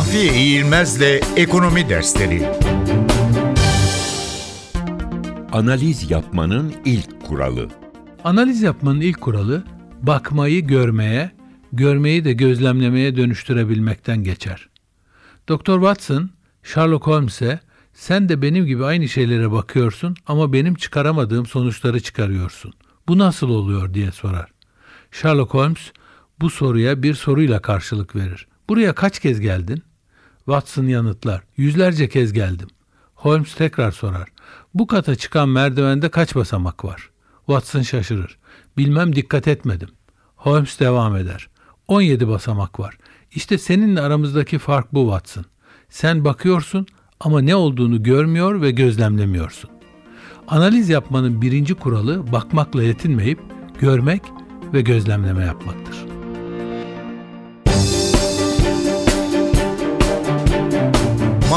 Mahfiye İğilmez'le Ekonomi Dersleri Analiz yapmanın ilk kuralı. Analiz yapmanın ilk kuralı bakmayı görmeye, görmeyi de gözlemlemeye dönüştürebilmekten geçer. Dr. Watson, Sherlock Holmes'e sen de benim gibi aynı şeylere bakıyorsun ama benim çıkaramadığım sonuçları çıkarıyorsun. Bu nasıl oluyor diye sorar. Sherlock Holmes bu soruya bir soruyla karşılık verir. Buraya kaç kez geldin? Watson yanıtlar. Yüzlerce kez geldim. Holmes tekrar sorar. Bu kata çıkan merdivende kaç basamak var? Watson şaşırır. Bilmem dikkat etmedim. Holmes devam eder. 17 basamak var. İşte seninle aramızdaki fark bu Watson. Sen bakıyorsun ama ne olduğunu görmüyor ve gözlemlemiyorsun. Analiz yapmanın birinci kuralı bakmakla yetinmeyip görmek ve gözlemleme yapmaktır.